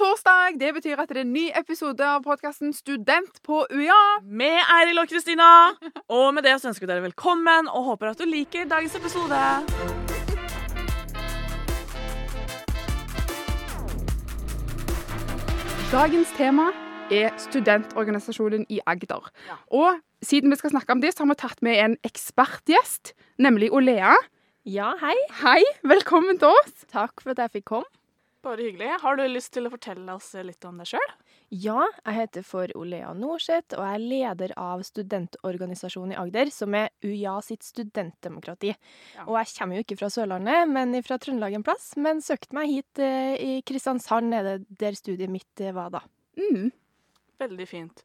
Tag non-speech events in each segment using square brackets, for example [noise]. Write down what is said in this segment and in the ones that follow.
torsdag. Det betyr at det er en ny episode av podkasten Student på UiA. Med Eiril og Kristina. Og med det så ønsker vi dere velkommen og håper at du liker dagens episode. Dagens tema er studentorganisasjonen i Agder. Ja. Og siden vi skal snakke om det, så har vi tatt med en ekspertgjest, nemlig Olea. Ja, hei. Hei, velkommen til oss. Takk for at jeg fikk komme. Bare hyggelig. Har du lyst til å fortelle oss litt om deg sjøl? Ja, jeg heter for Olea Norseth, og jeg er leder av studentorganisasjonen i Agder, som er UiA sitt studentdemokrati. Ja. Og jeg kommer jo ikke fra Sørlandet, men fra Trøndelag en plass. Men søkte meg hit eh, i Kristiansand, er det der studiet mitt eh, var da. Mm. Veldig fint.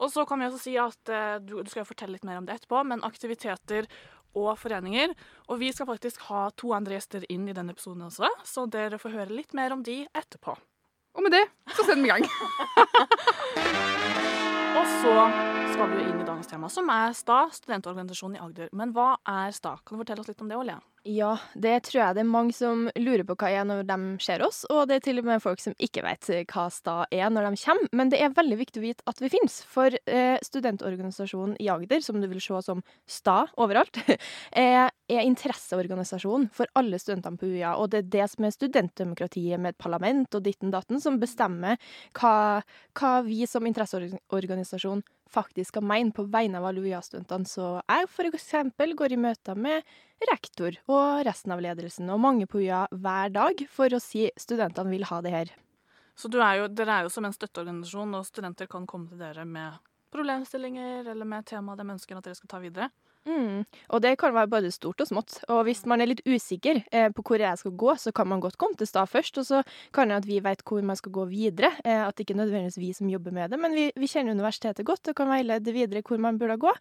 Og så kan vi også si at eh, du, du skal fortelle litt mer om det etterpå, men aktiviteter og foreninger. Og vi skal faktisk ha to andre gjester inn i denne episoden også, så dere får høre litt mer om de etterpå. Og med det så setter vi i gang. [laughs] Og så skal vi inn i dagens tema, som er STA, studentorganisasjonen i Agder. Men hva er STA? Kan du fortelle oss litt om det, Olja? Ja, det tror jeg det er mange som lurer på hva er når de ser oss, og det er til og med folk som ikke vet hva STA er når de kommer. Men det er veldig viktig å vite at vi finnes, for eh, studentorganisasjonen i Agder, som du vil se som STA overalt, [laughs] er, er interesseorganisasjonen for alle studentene på UiA, og det er det som er studentdemokratiet med et parlament og ditten datten, som bestemmer hva, hva vi som interesseorganisasjon faktisk skal mene på vegne av alle UiA-studentene. Så jeg eksempel går i møter med rektor og resten av ledelsen, og mange på UiA hver dag, for å si studentene vil ha det her. Så er jo, dere er jo som en støtteorganisasjon, og studenter kan komme til dere med problemstillinger eller med tema de ønsker at dere skal ta videre. Mm. Og det kan være både stort og smått. Og hvis man er litt usikker eh, på hvor jeg skal gå, så kan man godt komme til stad først, og så kan det at vi vet hvor man skal gå videre. Eh, at det ikke nødvendigvis vi som jobber med det, men vi, vi kjenner universitetet godt og kan veilede videre hvor man burde gå.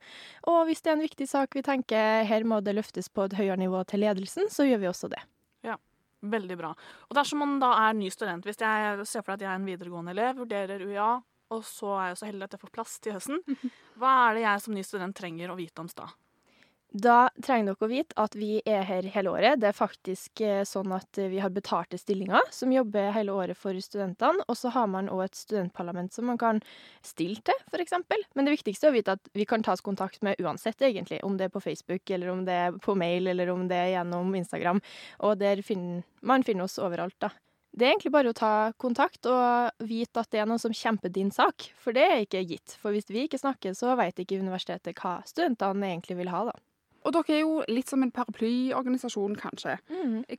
Og hvis det er en viktig sak vi tenker her må det løftes på et høyere nivå til ledelsen, så gjør vi også det. Ja. Veldig bra. Og dersom man da er ny student, hvis jeg ser for deg at jeg er en videregående elev, vurderer UiA, og så er jeg så heldig at jeg får plass til høsten, [laughs] hva er det jeg som ny student trenger å vite om STA? Da trenger dere å vite at vi er her hele året. Det er faktisk eh, sånn at eh, vi har betalte stillinger som jobber hele året for studentene. Og så har man òg et studentparlament som man kan stille til, f.eks. Men det viktigste er å vite at vi kan tas kontakt med uansett, egentlig. Om det er på Facebook, eller om det er på mail, eller om det er gjennom Instagram. Og der finner man finner oss overalt, da. Det er egentlig bare å ta kontakt og vite at det er noen som kjemper din sak, for det er ikke gitt. For hvis vi ikke snakker, så vet ikke universitetet hva studentene egentlig vil ha, da. Og dere er jo litt som en paraplyorganisasjon, kanskje.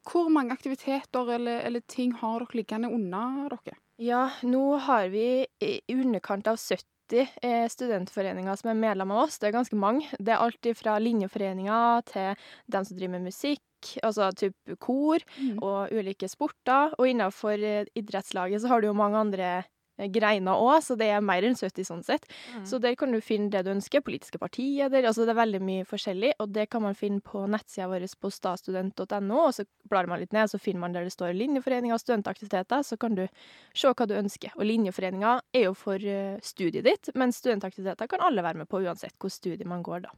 Hvor mange aktiviteter eller, eller ting har dere liggende unna dere? Ja, nå har vi i underkant av 70 eh, studentforeninger som er medlem av oss. Det er ganske mange. Det er alt fra linjeforeninger til dem som driver med musikk, altså type kor, og ulike sporter. Og innenfor eh, idrettslaget så har du jo mange andre greiner òg, så det er mer enn 70 sånn sett. Så der kan du finne det du ønsker. Politiske partier der. Altså det er veldig mye forskjellig, og det kan man finne på nettsida vår på statstudent.no, og så blar man litt ned, så finner man der det står linjeforeninger og studentaktiviteter, så kan du se hva du ønsker. Og linjeforeninger er jo for eh, studiet ditt, men studentaktiviteter kan alle være med på uansett hvilket studie man går, da.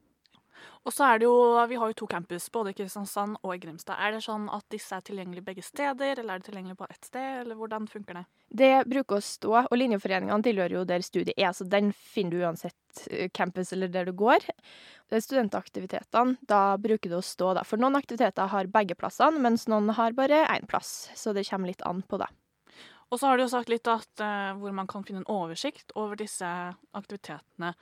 Og så er det jo, Vi har jo to campus, både i Kristiansand og i Grimstad. Er det sånn at disse er tilgjengelige begge steder, eller er det tilgjengelig på ett sted, eller hvordan funker det? Det bruker å stå, og linjeforeningene tilhører jo der studiet er, så den finner du uansett eh, campus eller der du går. Det er Studentaktivitetene, da bruker det å stå, da. For noen aktiviteter har begge plassene, mens noen har bare én plass. Så det kommer litt an på, da. Og så har du jo sagt litt at uh, hvor man kan finne en oversikt over disse aktivitetene.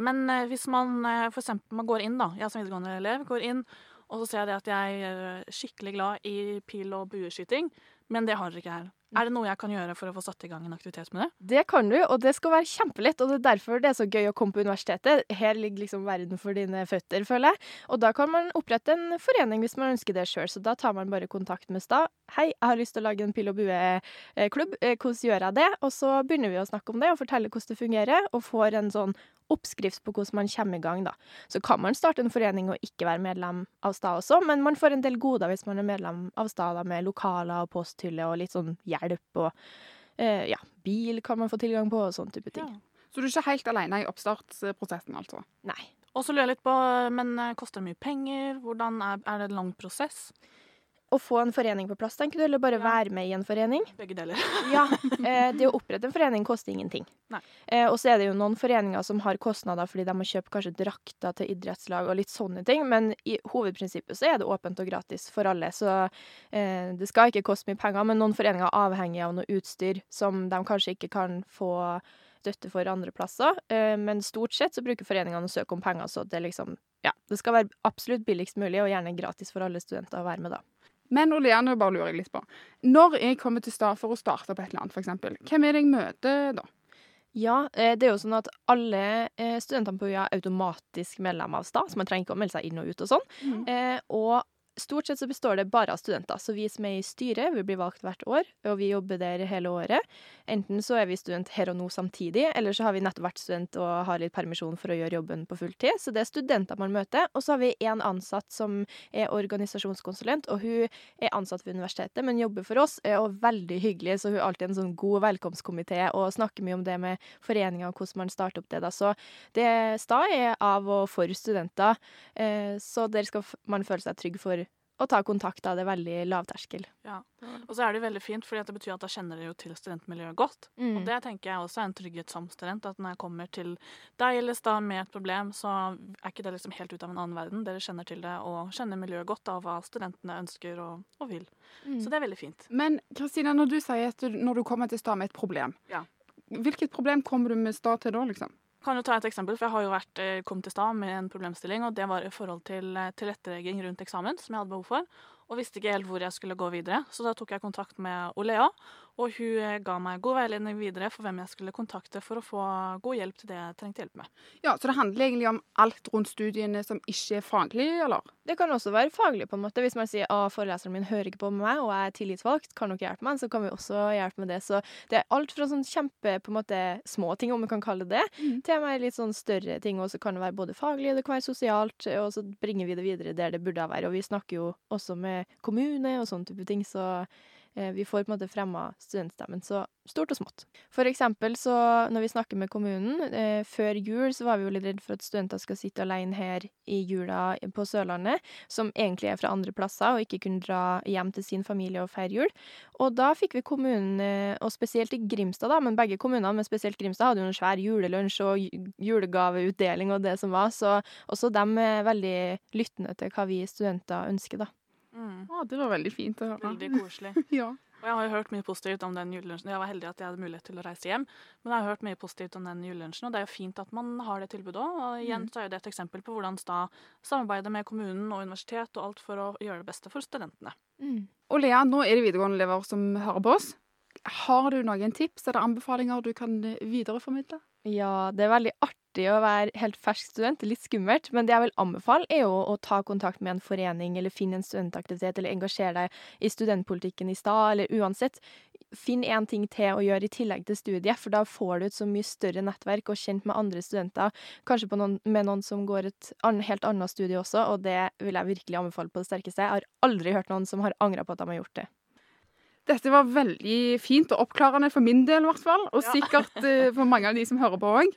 Men eh, hvis man eh, for eksempel man går inn, da, jeg som videregående elev går inn, og så ser jeg det at jeg er skikkelig glad i pil- og bueskyting, men det har dere ikke her. Er det noe jeg kan gjøre for å få satt i gang en aktivitet med det? Det kan du, og det skal være kjempelett. Og det er derfor det er så gøy å komme på universitetet. Her ligger liksom verden for dine føtter, føler jeg. Og da kan man opprette en forening hvis man ønsker det sjøl. Så da tar man bare kontakt med Stad. Hei, jeg har lyst til å lage en pil- og bueklubb. Eh, Hvordan gjør jeg det? Og så begynner vi å snakke om det og fortelle hvordan det fungerer, og får en sånn oppskrift på hvordan man kommer i gang, da. Så kan man starte en forening og ikke være medlem av Stad også, men man får en del goder hvis man er medlem av Stad, da, med lokaler og posthylle og litt sånn hjelp og eh, ja, bil kan man få tilgang på og sånn type ting. Så du er ikke helt alene i oppstartsprosessen, altså? Nei. Og så lurer jeg litt på, men eh, koster det mye penger? Hvordan er, er det en lang prosess? Å få en forening på plass, tenker du, eller bare Ja. være med i en forening? Begge deler. [laughs] Ja, [laughs] eh, det å opprette en forening koster ingenting. Eh, og så er det jo noen foreninger som har kostnader fordi de må kjøpe kanskje drakter til idrettslag og litt sånne ting, men i hovedprinsippet så er det åpent og gratis for alle, så eh, det skal ikke koste mye penger, men noen foreninger er avhengig av noe utstyr som de kanskje ikke kan få støtte for andre plasser, eh, men stort sett så bruker foreningene å søke om penger, så det liksom, ja, det skal være absolutt billigst mulig, og gjerne gratis for alle studenter å være med da. Men Ole Janne, bare lurer jeg litt på. Når jeg kommer til stad for å starte på et eller annet, f.eks., hvem er det jeg møter da? Ja, eh, det er jo sånn at alle eh, studentene på UiA er automatisk medlem av STA, så man trenger ikke å melde seg inn og ut og sånn. Mhm. Eh, og stort sett så består det bare av studenter, så vi som er i styret, vi blir valgt hvert år, og vi jobber der hele året. Enten så er vi student her og nå samtidig, eller så har vi nettopp vært student og har litt permisjon for å gjøre jobben på fulltid. Så det er studenter man møter. Og så har vi en ansatt som er organisasjonskonsulent, og hun er ansatt ved universitetet, men jobber for oss, og veldig hyggelig, så hun er alltid en sånn god velkomstkomité og snakker mye om det med foreninger og hvordan man starter opp det. da. Så det sta er av og for studenter, eh, så der skal man føle seg trygg for å ta kontakt. da. Det er veldig lavterskel. Ja. Og så er det veldig fint, for det betyr at da kjenner dere jo til studentmiljøet godt. Mm. Og det tenker jeg også er en trygghet som student, at når jeg kommer til deg eller Stad med et problem, så er ikke det liksom helt ut av en annen verden. Dere kjenner til det og kjenner miljøet godt av hva studentene ønsker og, og vil. Mm. Så det er veldig fint. Men Kristina, når du sier at du, når du kommer til stad med et problem, Ja. hvilket problem kommer du med stad til da, liksom? Kan jo ta et eksempel, for jeg har jo vært, eh, kommet til stad med en problemstilling, og det var i forhold til eh, tilrettelegging rundt eksamen, som jeg hadde behov for, og visste ikke helt hvor jeg skulle gå videre. Så da tok jeg kontakt med Olea, og hun eh, ga meg god veiledning videre for hvem jeg skulle kontakte for å få god hjelp til det jeg trengte hjelp med. Ja, Så det handler egentlig om alt rundt studiene som ikke er faglig, eller? Det kan også være faglig, på en måte. Hvis man sier at foreleseren min hører ikke på meg, og jeg er tillitsvalgt, kan dere hjelpe meg, så kan vi også hjelpe med det. Så det er alt fra sånn kjempe på en måte, små ting, om vi kan kalle det det, mm. til mer litt sånn større ting. Og så kan det være både faglig, det kan være sosialt, og så bringer vi det videre der det burde være. Og vi snakker jo også med kommune og sånne type ting, så vi får på en måte fremma studentstemmen. Så stort og smått. For eksempel så når vi snakker med kommunen, eh, før jul så var vi jo litt redd for at studenter skal sitte alene her i jula på Sørlandet, som egentlig er fra andre plasser, og ikke kunne dra hjem til sin familie og feire jul. Og da fikk vi kommunen, eh, og spesielt i Grimstad, da, men begge kommunene, men spesielt Grimstad, hadde jo en svær julelunsj og julegaveutdeling og det som var, så også de er veldig lyttende til hva vi studenter ønsker, da. Mm. Ah, det var veldig fint å høre. Veldig [laughs] koselig. Ja. Og jeg har jo hørt mye positivt om den julelunsjen. Jeg var heldig at jeg hadde mulighet til å reise hjem, men jeg har hørt mye positivt om den julelunsjen, og det er jo fint at man har det tilbudet òg. Og igjen så er jo det et eksempel på hvordan Sta samarbeider med kommunen og universitet og alt for å gjøre det beste for studentene. Og Lea, nå er det videregående-elever som hører på oss. Har du noen tips eller anbefalinger du kan eh, videreformidle? Ja, det er veldig artig å være helt fersk student. Litt skummelt, men det jeg vil anbefale, er jo å ta kontakt med en forening, eller finne en studentaktivitet, eller engasjere deg i studentpolitikken i stad, eller uansett. Finn én ting til å gjøre i tillegg til studiet, for da får du et så mye større nettverk og kjent med andre studenter. Kanskje på noen, med noen som går et ann, helt annet studie også, og det vil jeg virkelig anbefale på det sterkeste. Jeg har aldri hørt noen som har angra på at de har gjort det. Dette var veldig fint og oppklarende for min del, i hvert fall. Og sikkert eh, for mange av de som hører på òg.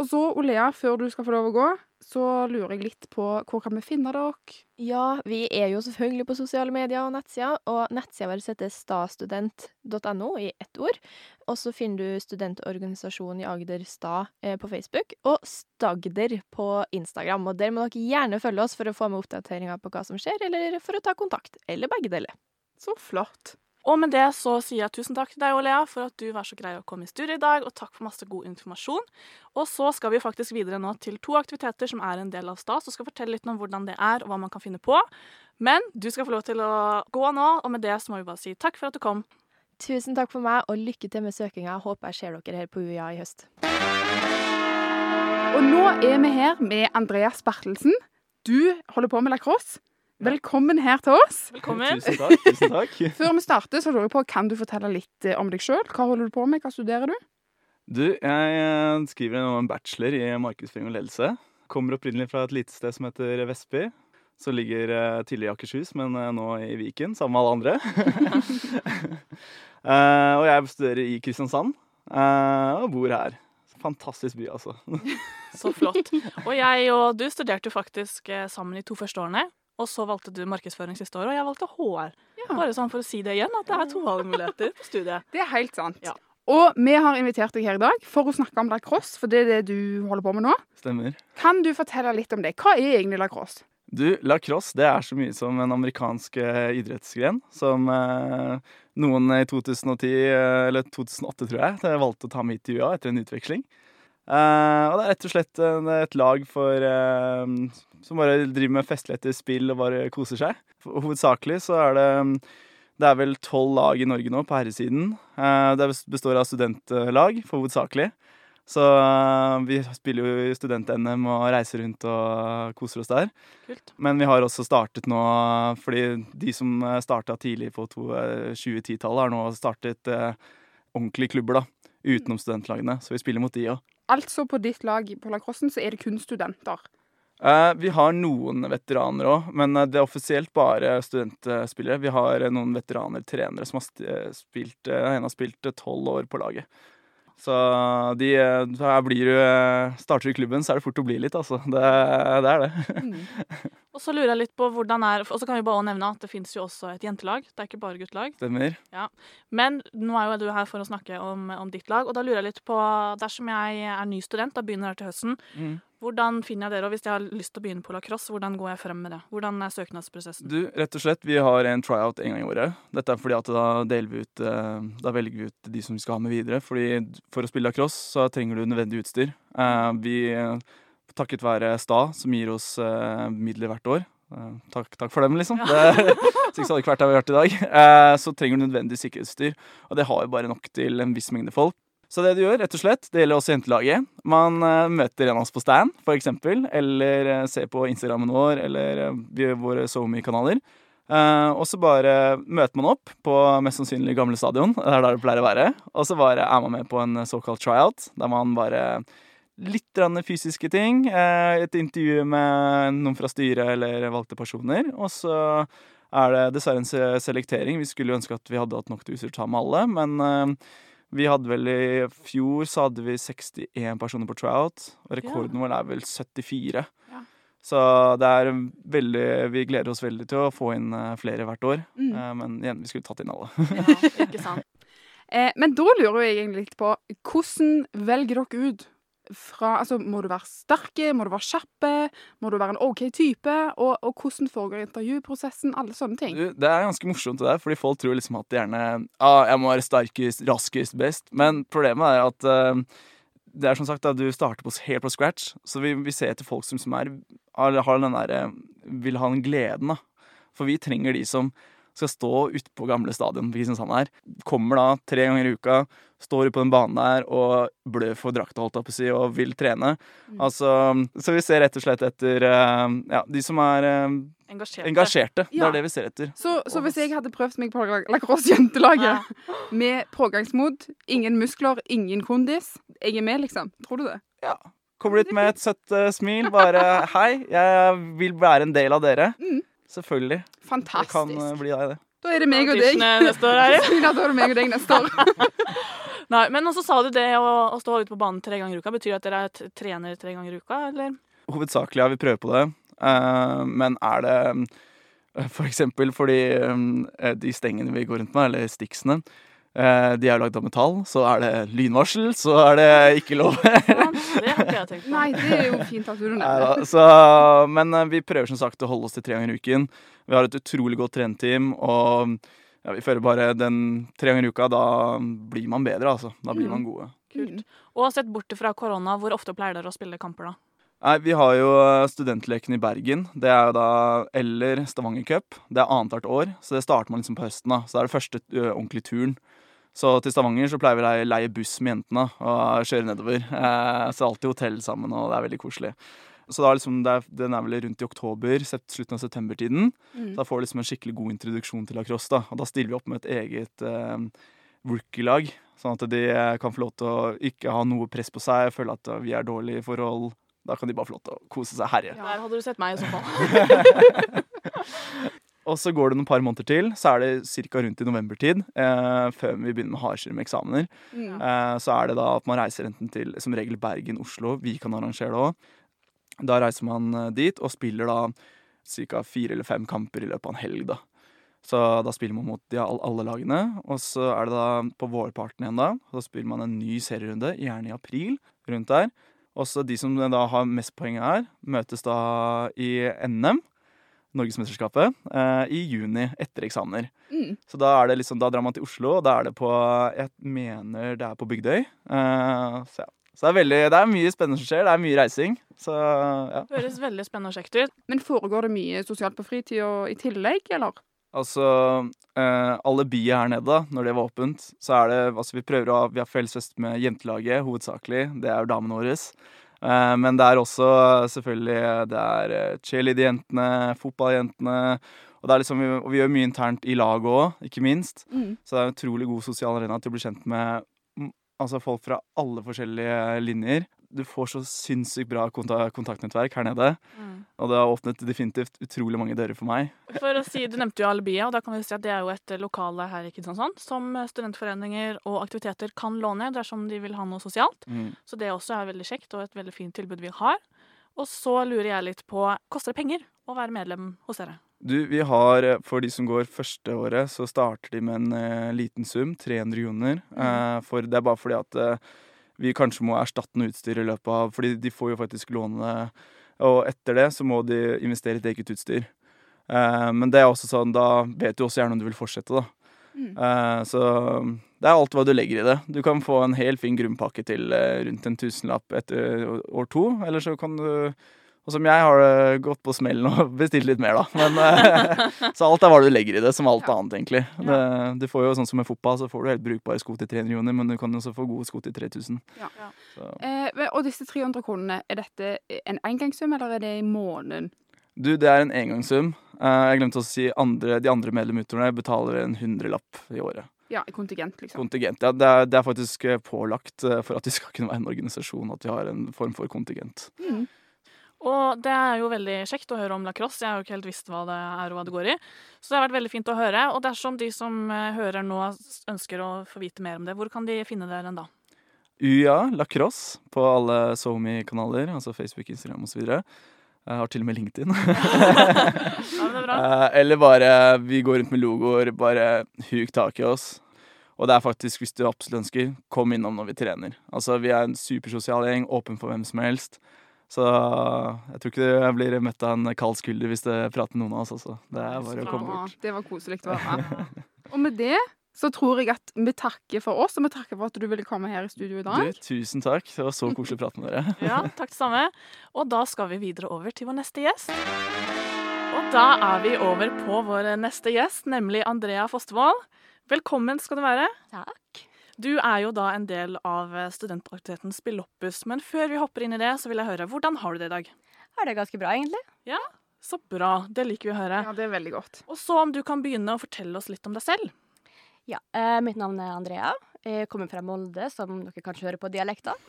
Og så, Olea, før du skal få lov å gå, så lurer jeg litt på hvor kan vi finne dere? Ja, vi er jo selvfølgelig på sosiale medier og nettsider, og nettsida vår heter stastudent.no i ett ord. Og så finner du studentorganisasjonen i Agder Sta eh, på Facebook, og Stagder på Instagram. Og der må dere gjerne følge oss for å få med oppdateringer på hva som skjer, eller for å ta kontakt, eller begge deler. Så flott. Og med det så sier jeg tusen takk til deg, Olea, for at du var så grei å komme i studio i dag, og takk for masse god informasjon. Og så skal vi faktisk videre nå til to aktiviteter som er en del av Stas, og skal fortelle litt om hvordan det er, og hva man kan finne på. Men du skal få lov til å gå nå, og med det så må vi bare si takk for at du kom. Tusen takk for meg, og lykke til med søkinga. Håper jeg ser dere her på UiA i høst. Og nå er vi her med Andreas Bertelsen. Du holder på med lacrosse. Velkommen her til oss. Velkommen. Tusen takk. tusen takk. [laughs] Før vi starter, så lurer jeg på, kan du fortelle litt eh, om deg sjøl? Hva holder du på med? Hva studerer du? Du, jeg eh, skriver nå en bachelor i markedsføring og ledelse. Kommer opprinnelig fra et lite sted som heter Vestby. Som ligger eh, tidligere i Akershus, men nå i Viken, sammen med alle andre. [laughs] Eh, og jeg studerer i Kristiansand, eh, og bor her. Fantastisk by, altså. Så flott. Og jeg og du studerte jo faktisk sammen i to første årene. Og så valgte du markedsføring siste år, og jeg valgte HR. Ja. Bare sånn for å si det igjen, at det er to valgmuligheter på studiet. Det er helt sant. Ja. Og vi har invitert deg her i dag for å snakke om lacrosse, for det er det du holder på med nå. Stemmer. Kan du fortelle litt om det? Hva er egentlig lacrosse? Du, lacrosse det er så mye som en amerikansk eh, idrettsgren som eh, noen i 2010, eh, eller 2008 tror jeg, valgte å ta med hit til UiA etter en utveksling. Eh, og det er rett og slett en, et lag for uh, som bare driver med festligheter, spill og bare koser seg. Hovedsakelig så er det det er vel tolv lag i Norge nå på herresiden. Uh, det består av studentlag, hovedsakelig. Så eh, vi spiller jo i student-NM og reiser rundt og koser oss der. Kult. Men vi har også startet nå, fordi de som starta tidlig på to- eh, 2010-tallet, har nå startet eh, ordentlige klubber, da. Utenom studentlagene. Så vi spiller mot de òg. Altså på ditt lag på lacrossen så er det kun studenter. Eh, vi har noen veteraner òg, men eh, det er offisielt bare studentspillere. Vi har eh, noen veteraner, trenere, som har eh, spilt En har spilt tolv år på laget. Så de her blir du eh, Starter du klubben, så er det fort å bli litt, altså. Det, det er det. Og så lurer jeg litt på hvordan er Og så kan vi bare nevne at det fins jo også et jentelag. Det er ikke bare guttelag. Stemmer. Men nå er jo du her for å snakke om, om ditt lag, og da lurer jeg litt på Dersom jeg er ny student, da begynner jeg til høsten, Mm. Hvordan finner jeg dere? Og hvis jeg har lyst til å begynne på lacrosse, hvordan går jeg frem med det? Hvordan er søknadsprosessen? Du, rett og slett, vi har en tryout en gang i året. Dette er fordi at da deler vi ut eh, Da velger vi ut de som vi skal ha med videre. Fordi for å spille lacrosse så trenger du nødvendig utstyr. Eh, vi, takket være Sta, som gir oss eh, midler hvert år. Takk, takk for dem, liksom. [laughs] Det, så hadde ikke vært der vi har vært i dag. Så trenger du nødvendig sikkerhetsutstyr. Og det har jo bare nok til en viss mengde folk. Så det du gjør, rett og slett, det gjelder også jentelaget. Man eh, møter en av oss på stand, for eksempel, eller eh, ser på Instagrammen vår, eller uh, våre SoMe-kanaler. Eh, og så bare møter man opp på mest sannsynlig gamle stadion, [laughs] det er der det pleier å være. Og så bare er man med på en såkalt tryout, der man bare Litt fysiske ting. eh, et intervju med noen fra styret eller valgte personer. Og så er det dessverre en selektering. Vi skulle jo ønske at vi hadde hatt nok til å ta med alle, men eh, vi hadde vel i fjor så hadde vi 61 personer på tryout, og rekorden vår er vel 74. Ja. Så det er veldig Vi gleder oss veldig til å få inn eh, flere hvert år. Mm. Eh, men igjen, vi skulle tatt inn alle. Ja, ikke sant? [laughs] Eh, men da lurer jeg egentlig litt på hvordan velger dere ut fra Altså, må du være sterke, må du være kjappe, må du være en OK type, og, og hvordan foregår intervjuprosessen, alle sånne ting. Det er ganske morsomt det der, fordi folk tror liksom at de gjerne ah, jeg må være sterkest, raskest, best. Men problemet er at uh, det er som sagt at du starter på, helt på scratch. Så vi, vi ser etter folk som, som er, har, den der, vil ha den gleden. da. For vi trenger de som skal stå utpå gamle stadion på Kristiansand her. Kommer da tre ganger i uka, står ute på den banen der og blør for drakta, holdt jeg på å si, og vil trene. Altså, så vi ser rett og slett etter eh, ja, de som er eh, Engasjerte. engasjerte. Det er det vi ser etter. Så, så hvis jeg hadde prøvd meg på lacrosse-jentelaget [laughs] med pågangsmot, ingen muskler, ingen kondis, jeg er med, liksom. Tror du det? Ja. Kommer dit med et søtt uh, smil. Bare [laughs] 'hei, jeg vil være en del av dere'. Mm. Selvfølgelig. Det kan eh, bli deg, det. Da er det meg og deg. Neste år, er det? Da er det meg og deg neste år. [laughs] Nei, men også sa du det å, å stå ute på banen tre ganger i uka. Betyr det at dere er trener tre ganger i uka, eller? Hovedsakelig ja, vi prøver på det. Uh, men er det eh, for eksempel fordi um, de stengene vi går rundt med, eller sticksene, eh, de er jo lagd av metall, så er det lynvarsel, så er det ikke lov. Ja, det har ikke jeg tenkt på. Nei, det er jo fint at du runder. Men eh, vi prøver som sagt å holde oss til tre ganger i uken. Vi har et utrolig godt trenerteam, og ja, vi føler bare den tre ganger i uka, da blir man bedre, altså. Da blir Mm. man gode. Kult. Og sett bort fra korona, hvor ofte pleier dere å spille kamper da? Nei, vi har jo eh, studentleken i Bergen. Det er jo da Eller Stavanger Cup. Det er annethvert år, så det starter man liksom på høsten. da. Så det er det første ø, ordentlige turen. Så til Stavanger så pleier vi å leie- buss med jentene og kjøre nedover. Eh, så alltid hotell sammen, og det er veldig koselig. Så da er liksom, det er, Den er vel rundt i oktober, slutten av septembertiden. Mm. Da får du liksom en skikkelig god introduksjon til lacrosse. da. Og da stiller vi opp med et eget eh, rookie-lag, sånn at de kan få lov til å ikke ha noe press på seg, føle at vi er dårlige i forhold. Da kan de bare få lov til å kose seg herje. Der hadde du sett meg i så fall. [laughs] Og så går det noen par måneder til, så er det ca. rundt i novembertid, eh, før vi begynner med hardkjør med eksamener. Mm. Eh, så er det da at man reiser enten til som regel Bergen, Oslo. Vi kan arrangere det òg. Da reiser man eh, dit og spiller da ca. fire eller fem kamper i løpet av en helg, da. Så da spiller man mot de all- alle lagene. Og så er det da på vårparten igjen, da. Så spiller man en ny serierunde, gjerne i april, rundt der. Også de som da har mest poeng her, møtes da i NM, Norgesmesterskapet, eh, i juni etter eksamener. Mm. Så da er det liksom, da drar man til Oslo, og da er det på Jeg mener det er på Bygdøy. Eh, så ja. Så det er, veldig, det er mye spennende som skjer. Det er mye reising. Så ja. Høres veldig spennende og kjekt ut. Men foregår det mye sosialt på fritida i tillegg, eller? Altså, eh, alibiet her nede, da, når det var åpent, så er det Altså, vi prøver å ha Vi har fellesfest med jentelaget, hovedsakelig. Det er jo damene våre. Eh, men det er også selvfølgelig Det er cheerleaderjentene, cheerleader-jentene, fotballjentene. Og det er liksom, og vi gjør mye internt i laget òg, ikke minst. Mm. Så det er en utrolig god sosial arena til å bli kjent med altså folk fra alle forskjellige linjer. Du får så sinnssykt bra kontaktnettverk her nede. Og det har åpnet definitivt utrolig mange dører for meg. [laughs] For å si, Du nevnte jo Alibia, og da kan vi si at det er jo et lokale her i Kristiansand som studentforeninger og aktiviteter kan låne dersom de vil ha noe sosialt. Mm. Så det også er veldig kjekt og et veldig fint tilbud vi har. Og så lurer jeg litt på koster det penger å være medlem hos dere? Du, vi har, eh, for de som går første året, så starter de med en uh, liten sum, 300 kroner. Eh, for det er bare fordi at eh, vi kanskje må erstatte noe utstyr i løpet av Fordi de får jo faktisk låne og etter det så må de investere i et eget utstyr. Eh, men det er også sånn, da vet du også gjerne om du vil fortsette, da. Mm. Eh, så det er alt hva du legger i det. Du kan få en helt fin grunnpakke til eh, rundt en tusenlapp etter år to, eller så kan du og som jeg har gått på smellen og bestilt litt mer, da. Men, eh, [laughs] så alt er hva du legger i det, som alt Ja. annet, egentlig. Det, du får jo sånn som med fotball, så får du helt brukbare sko til 300 kroner, men du kan også få gode sko til 3000. Ja. Ja. Eh, og disse 300 kronene, er dette en engangssum, eller er det i måneden? Du, det er en engangssum. Eh, jeg glemte å si andre, de andre medlemuterne betaler en hundrelapp i året. Ja, i kontingent, liksom. Kontingent. Ja, det er, det er faktisk eh, pålagt eh, for at vi skal kunne være en organisasjon, at vi har en form for kontingent. Mm. Og det er jo veldig kjekt å høre om lacrosse. Jeg har jo ikke helt visst hva det er og hva det går i. Så det har vært veldig fint å høre. Og dersom de som eh, hører nå ønsker å få vite mer om det, hvor kan de finne dere da? UiA lacrosse på alle SoMe-kanaler, altså Facebook, Instagram osv. Jeg har til og med LinkedIn. [laughs] Ja, det er bra. [laughs] Eh, Eller bare vi går rundt med logoer, bare huk tak i oss. Og det er faktisk, hvis du absolutt ønsker, kom innom når vi trener. Altså, Vi er en supersosial gjeng, åpen for hvem som helst. Så jeg tror ikke jeg blir møtt av en kald skulder hvis det prater med noen av oss. Altså. Det er bare å komme bort. det var koselig å være med. Og med det så tror jeg at vi takker for oss, og vi takker for at du ville komme her i studio i dag. Du, tusen takk. Det var så koselig å prate med dere. [laughs] Ja, takk det samme. Og da skal vi videre over til vår neste gjest. Og da er vi over på vår neste gjest, nemlig Andrea Fostervold. Velkommen skal du være. Takk. Du er jo da en del av studentaktiviteten Spilloppus, men før vi hopper inn i det, så vil jeg høre, hvordan har du det i dag? Har det ganske bra, egentlig. Ja, Så bra, det liker vi å høre. Ja, det er veldig godt. Og så om du kan begynne å fortelle oss litt om deg selv. Ja, eh, Mitt navn er Andrea. Jeg kommer fra Molde, som dere kanskje hører på dialekta. [laughs]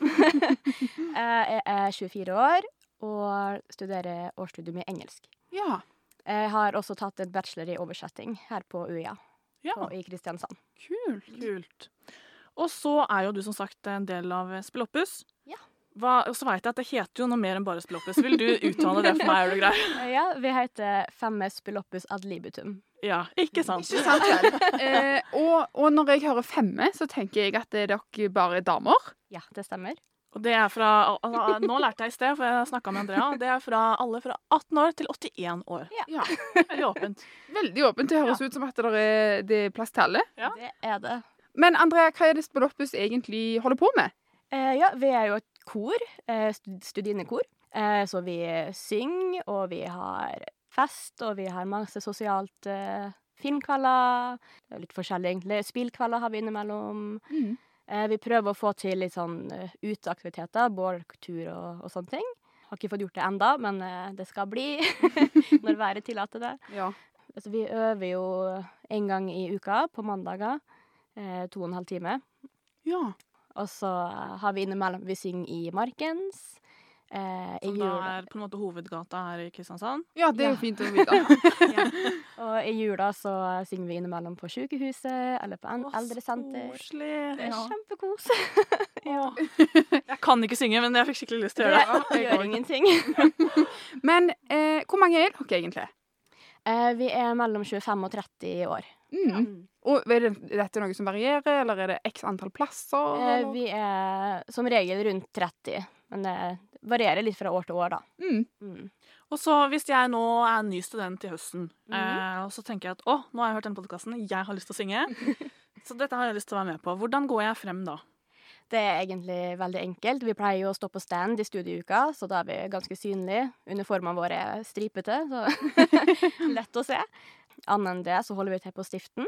eh, jeg er 24 år og studerer årsstudium i engelsk. Ja, Jeg har også tatt en bachelor i oversetting her på UiA Ja, på, i Kristiansand. kult. kult. Og så er jo du som sagt en del av Spilloppus. Ja. Hva, og så vet jeg at det heter jo noe mer enn bare Spilloppus. Vil du uttale det for meg, er du grei? Eh, [laughs] ja, vi heter Femme Spilloppus ad libitum. Ja, ikke sant? Ikke sant? [laughs] Eh, og, og når jeg hører femme, så tenker jeg at det er dere bare er damer. Ja, det stemmer. Og det er fra altså, Nå lærte jeg i sted, for jeg snakka med Andrea. Det er fra alle fra 18 år til 81 år. Ja. Veldig åpent. Veldig åpent. Det høres ut som at det er, det er plass til alle. Ja. Det er det. Men Andrea, hva er det Spilloppus egentlig holder på med? Eh, ja, vi er jo et kor, eh, stud- Eh, så vi synger, og vi har fest, og vi har masse sosialt eh, filmkvelder. Er litt forskjellig, egentlig. Spillkvelder har vi innimellom. Eh, vi prøver å få til litt sånn eh, uteaktiviteter, båltur og, og sånne ting. Har ikke fått gjort det enda, men eh, det skal bli [laughs] når været tillater det. Ja. Altså, vi øver jo en gang i uka, på mandager. Eh, to og en halv time. ja. Og så har vi innimellom Vi synger i Markens. Eh, I Som da er på en måte hovedgata her i Kristiansand. Ja, det er jo Ja. fint å vite. [laughs] [laughs] Og i jula så synger vi innimellom på sykehuset eller på en Åh, eldresenter. Koselig. Det er Ja. kjempekos. [laughs] Jeg kan ikke synge, men jeg fikk skikkelig lyst til å gjøre det. Det gjør ingenting. Men eh, hvor mange er dere egentlig? Eh, vi er mellom 25 og 30 år. Mm. Og er det, er dette noe som varierer, eller er det x antall plasser? Eh, eller? vi er som regel rundt 30, men det varierer litt fra år til år, da. Mm. Mm. Og så hvis jeg nå er ny student i høsten, Mhm. eh, og så tenker jeg at å, nå har jeg hørt denne podkasten, jeg har lyst til å synge. [laughs] Så dette har jeg lyst til å være med på. Hvordan går jeg frem da? Det er egentlig veldig enkelt. Vi pleier jo å stå på stand i studieuka, så da er vi ganske synlige. Uniformene våre er stripete, så [laughs] lett å se. Annet enn det så holder vi til på Stiften,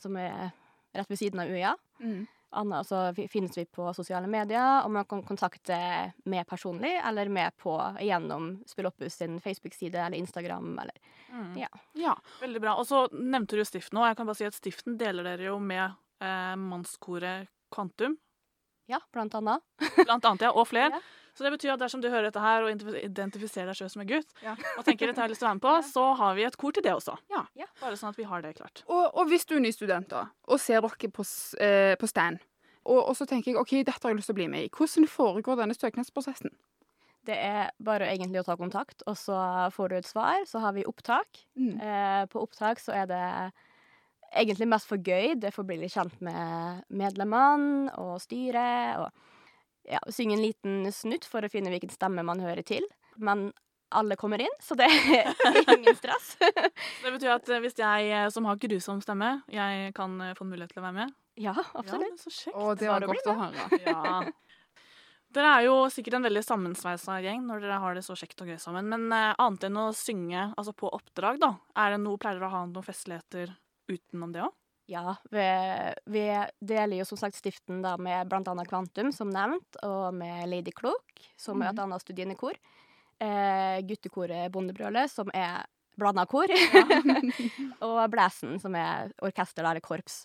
som er rett ved siden av UiA. Mm. Annet så finnes vi på sosiale medier, og man kan kontakte meg personlig, eller med på gjennom Spilloppus sin Facebook-side eller Instagram, eller Mm. Ja. Ja. Veldig bra. Og så nevnte du Stiften òg. Jeg kan bare si at Stiften deler dere jo med eh, mannskoret Kvantum, ja, blant annet. blant annet, ja, og flere. [laughs] Ja. Så det betyr at dersom du hører dette her og identifiserer deg sjøl som en gutt, Ja. og tenker dette har jeg lyst til å være med på, så har vi et kor til det også. Ja. Ja. Bare sånn at vi har det klart. Og, og hvis du er ny student da, og ser dere på, eh, på stand, og, og så tenker jeg OK, dette har jeg lyst til å bli med i. Hvordan foregår denne søknadsprosessen? Det er bare egentlig å ta kontakt, og så får du et svar. Så har vi opptak. Mm. Eh, på opptak så er det egentlig mest for gøy. Det får bli litt kjent med medlemmene og styret. Og ja, synge en liten snutt for å finne hvilken stemme man hører til. Men alle kommer inn, så det er [laughs] ingen stress. Det betyr at eh, hvis jeg eh, som har grusom stemme, jeg kan eh, få en mulighet til å være med. ja, absolutt. Ja, så kjekt. Og det var bli godt å høre. [laughs] Ja. Dere er jo sikkert en veldig sammensveisa gjeng når dere har det så kjekt og gøy sammen. Men uh, annet enn å synge altså på oppdrag, da, er det noe, pleier dere å ha noen festligheter utenom det òg? Ja, vi, vi deler jo som sagt stiften da med annet Kvantum, som nevnt, og med Lady Klok, som er et annet studienekor. Eh, guttekoret Bondebrølet, som er blanda kor. [laughs] og Blæsen, som er orkester eller korps.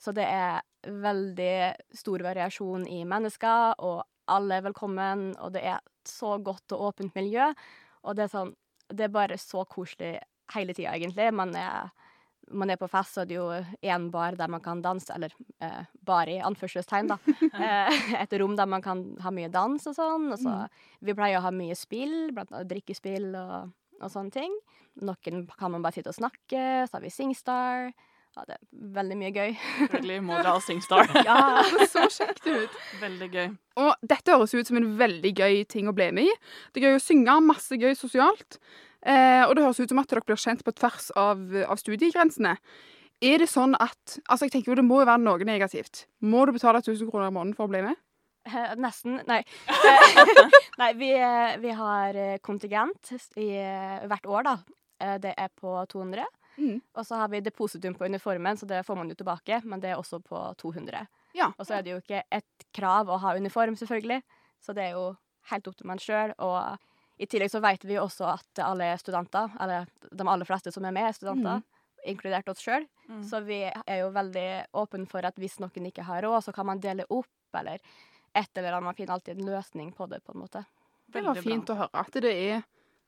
Så det er veldig stor variasjon i mennesker, og alle er velkommen, og det er så godt og åpent miljø. Og det er sånn Det er bare så koselig hele tida, egentlig. Man er man er på fest, så er det jo én bar der man kan danse, eller eh, bar i anførselstegn, da. [laughs] Eh, et rom der man kan ha mye dans og sånn. Og så Vi pleier å ha mye spill, blant annet drikkespill og, og sånne ting. Noen kan man bare sitte og snakke, så har vi Singstar. Ja, det er veldig mye gøy. Selvfølgelig må dere ha [laughs] Singstar. [laughs] Ja, Det så kjekt ut. Veldig gøy. Og dette høres ut som en veldig gøy ting å bli med i. Det er gøy å synge, masse gøy sosialt. Eh, og det høres ut som at dere blir kjent på tvers av, av studiegrensene. Er det sånn at Altså, jeg tenker jo det må jo være noe negativt. Må du betale 1000 kroner i måneden for å bli med? Eh, Nesten. Nei. [laughs] Nei, vi, eh, vi har eh, kontingent i, eh, hvert år, da. Det er på 200. Mm. Og så har vi depositum på uniformen, så det får man jo tilbake, men det er også på 200. Ja. Og så er det jo ikke et krav å ha uniform, selvfølgelig, så det er jo helt opp til man sjøl. Og i tillegg så vet vi jo også at alle er studenter, eller de aller fleste som er med, er studenter, inkludert oss sjøl. Mm. Så vi er jo veldig åpne for at hvis noen ikke har råd, så kan man dele opp, eller et eller annet. Man finner alltid en løsning på det, på en måte. Det var fint bra. å høre at det er,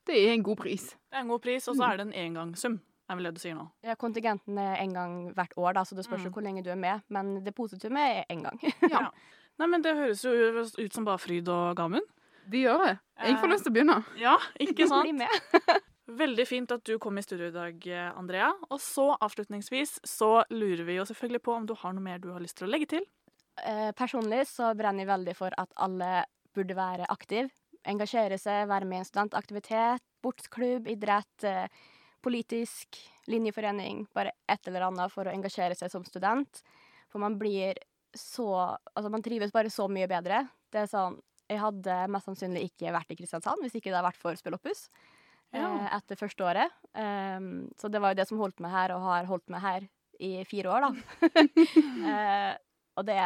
det er en god pris. Det er en god pris, og så er det en engangssum, er vel det du sier nå. Ja, kontingenten er en gang hvert år, da, så det spørs jo Mm. hvor lenge du er med. Men det depositumet er én gang. Ja. Nei, men det høres jo ut som bare fryd og gammen. De gjør det. Jeg får Eh, lyst til å begynne. Ja, ikke [laughs] Bli sant? med. [laughs] Veldig fint at du kom i studio i dag, Andrea. Og så avslutningsvis så lurer vi jo selvfølgelig på om du har noe mer du har lyst til å legge til. Eh, personlig så brenner jeg veldig for at alle burde være aktive. Engasjere seg, være med i en studentaktivitet, sportsklubb, idrett, eh, politisk, linjeforening. Bare et eller annet for å engasjere seg som student. For man blir så Altså, man trives bare så mye bedre. Det er sånn Jeg hadde mest sannsynlig ikke vært i Kristiansand hvis ikke det hadde vært for Spilloppus Ja. eh, etter første året. Um, så det var jo det som holdt meg her, og har holdt meg her i fire år, da. [laughs] Eh, og det,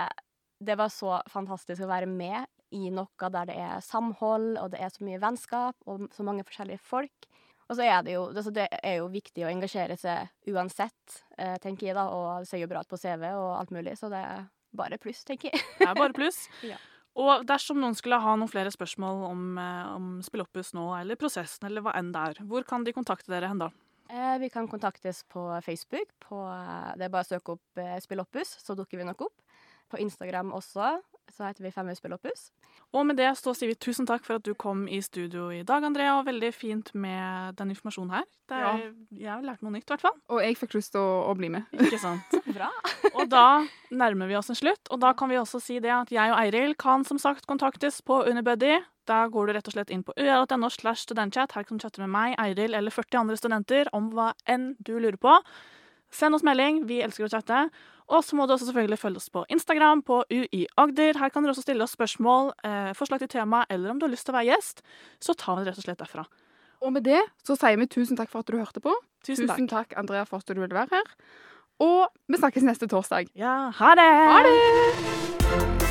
det var så fantastisk å være med i noe der det er samhold, og det er så mye vennskap, og så mange forskjellige folk. Og så er det jo, altså det er jo viktig å engasjere seg uansett, eh, tenker jeg da, og det ser jo bra ut på CV og alt mulig, så det er bare pluss, tenker jeg. Det er bare pluss. [laughs] Ja. Og dersom noen skulle ha noen flere spørsmål om, eh, om Spilloppus nå, eller prosessen, eller hva enn det er, hvor kan de kontakte dere hen da? Eh, vi kan kontaktes på Facebook. På, eh, det er bare å søke opp eh, Spilloppus, så dukker vi nok opp. På Instagram også, så heter vi Femhusspill Opus. Og med det så sier vi tusen takk for at du kom i studio i dag, Andrea. Og veldig fint med den informasjonen her. Er, Jeg har lært noe nytt, i hvert fall. Og jeg fikk lyst til å, å bli med. Ikke sant? [laughs] Bra. Og da nærmer vi oss en slutt, og da kan vi også si det at jeg og Eiril kan som sagt kontaktes på Unibuddy. Da går du rett og slett inn på ua.no slash studentchat. Her kan du chatte med meg, Eiril eller 40 andre studenter om hva enn du lurer på. Send oss melding, vi elsker å chatte. Og så må du også selvfølgelig følge oss på Instagram, på UI Agder. Her kan dere også stille oss spørsmål, eh, forslag til tema, eller om du har lyst til å være gjest. Så tar vi det rett og slett derfra. Og med det så sier vi tusen takk for at du hørte på. Tusen takk. Tusen takk, Andrea, for at du ville være her. Og vi snakkes neste torsdag. Ja, ha det! Ha det!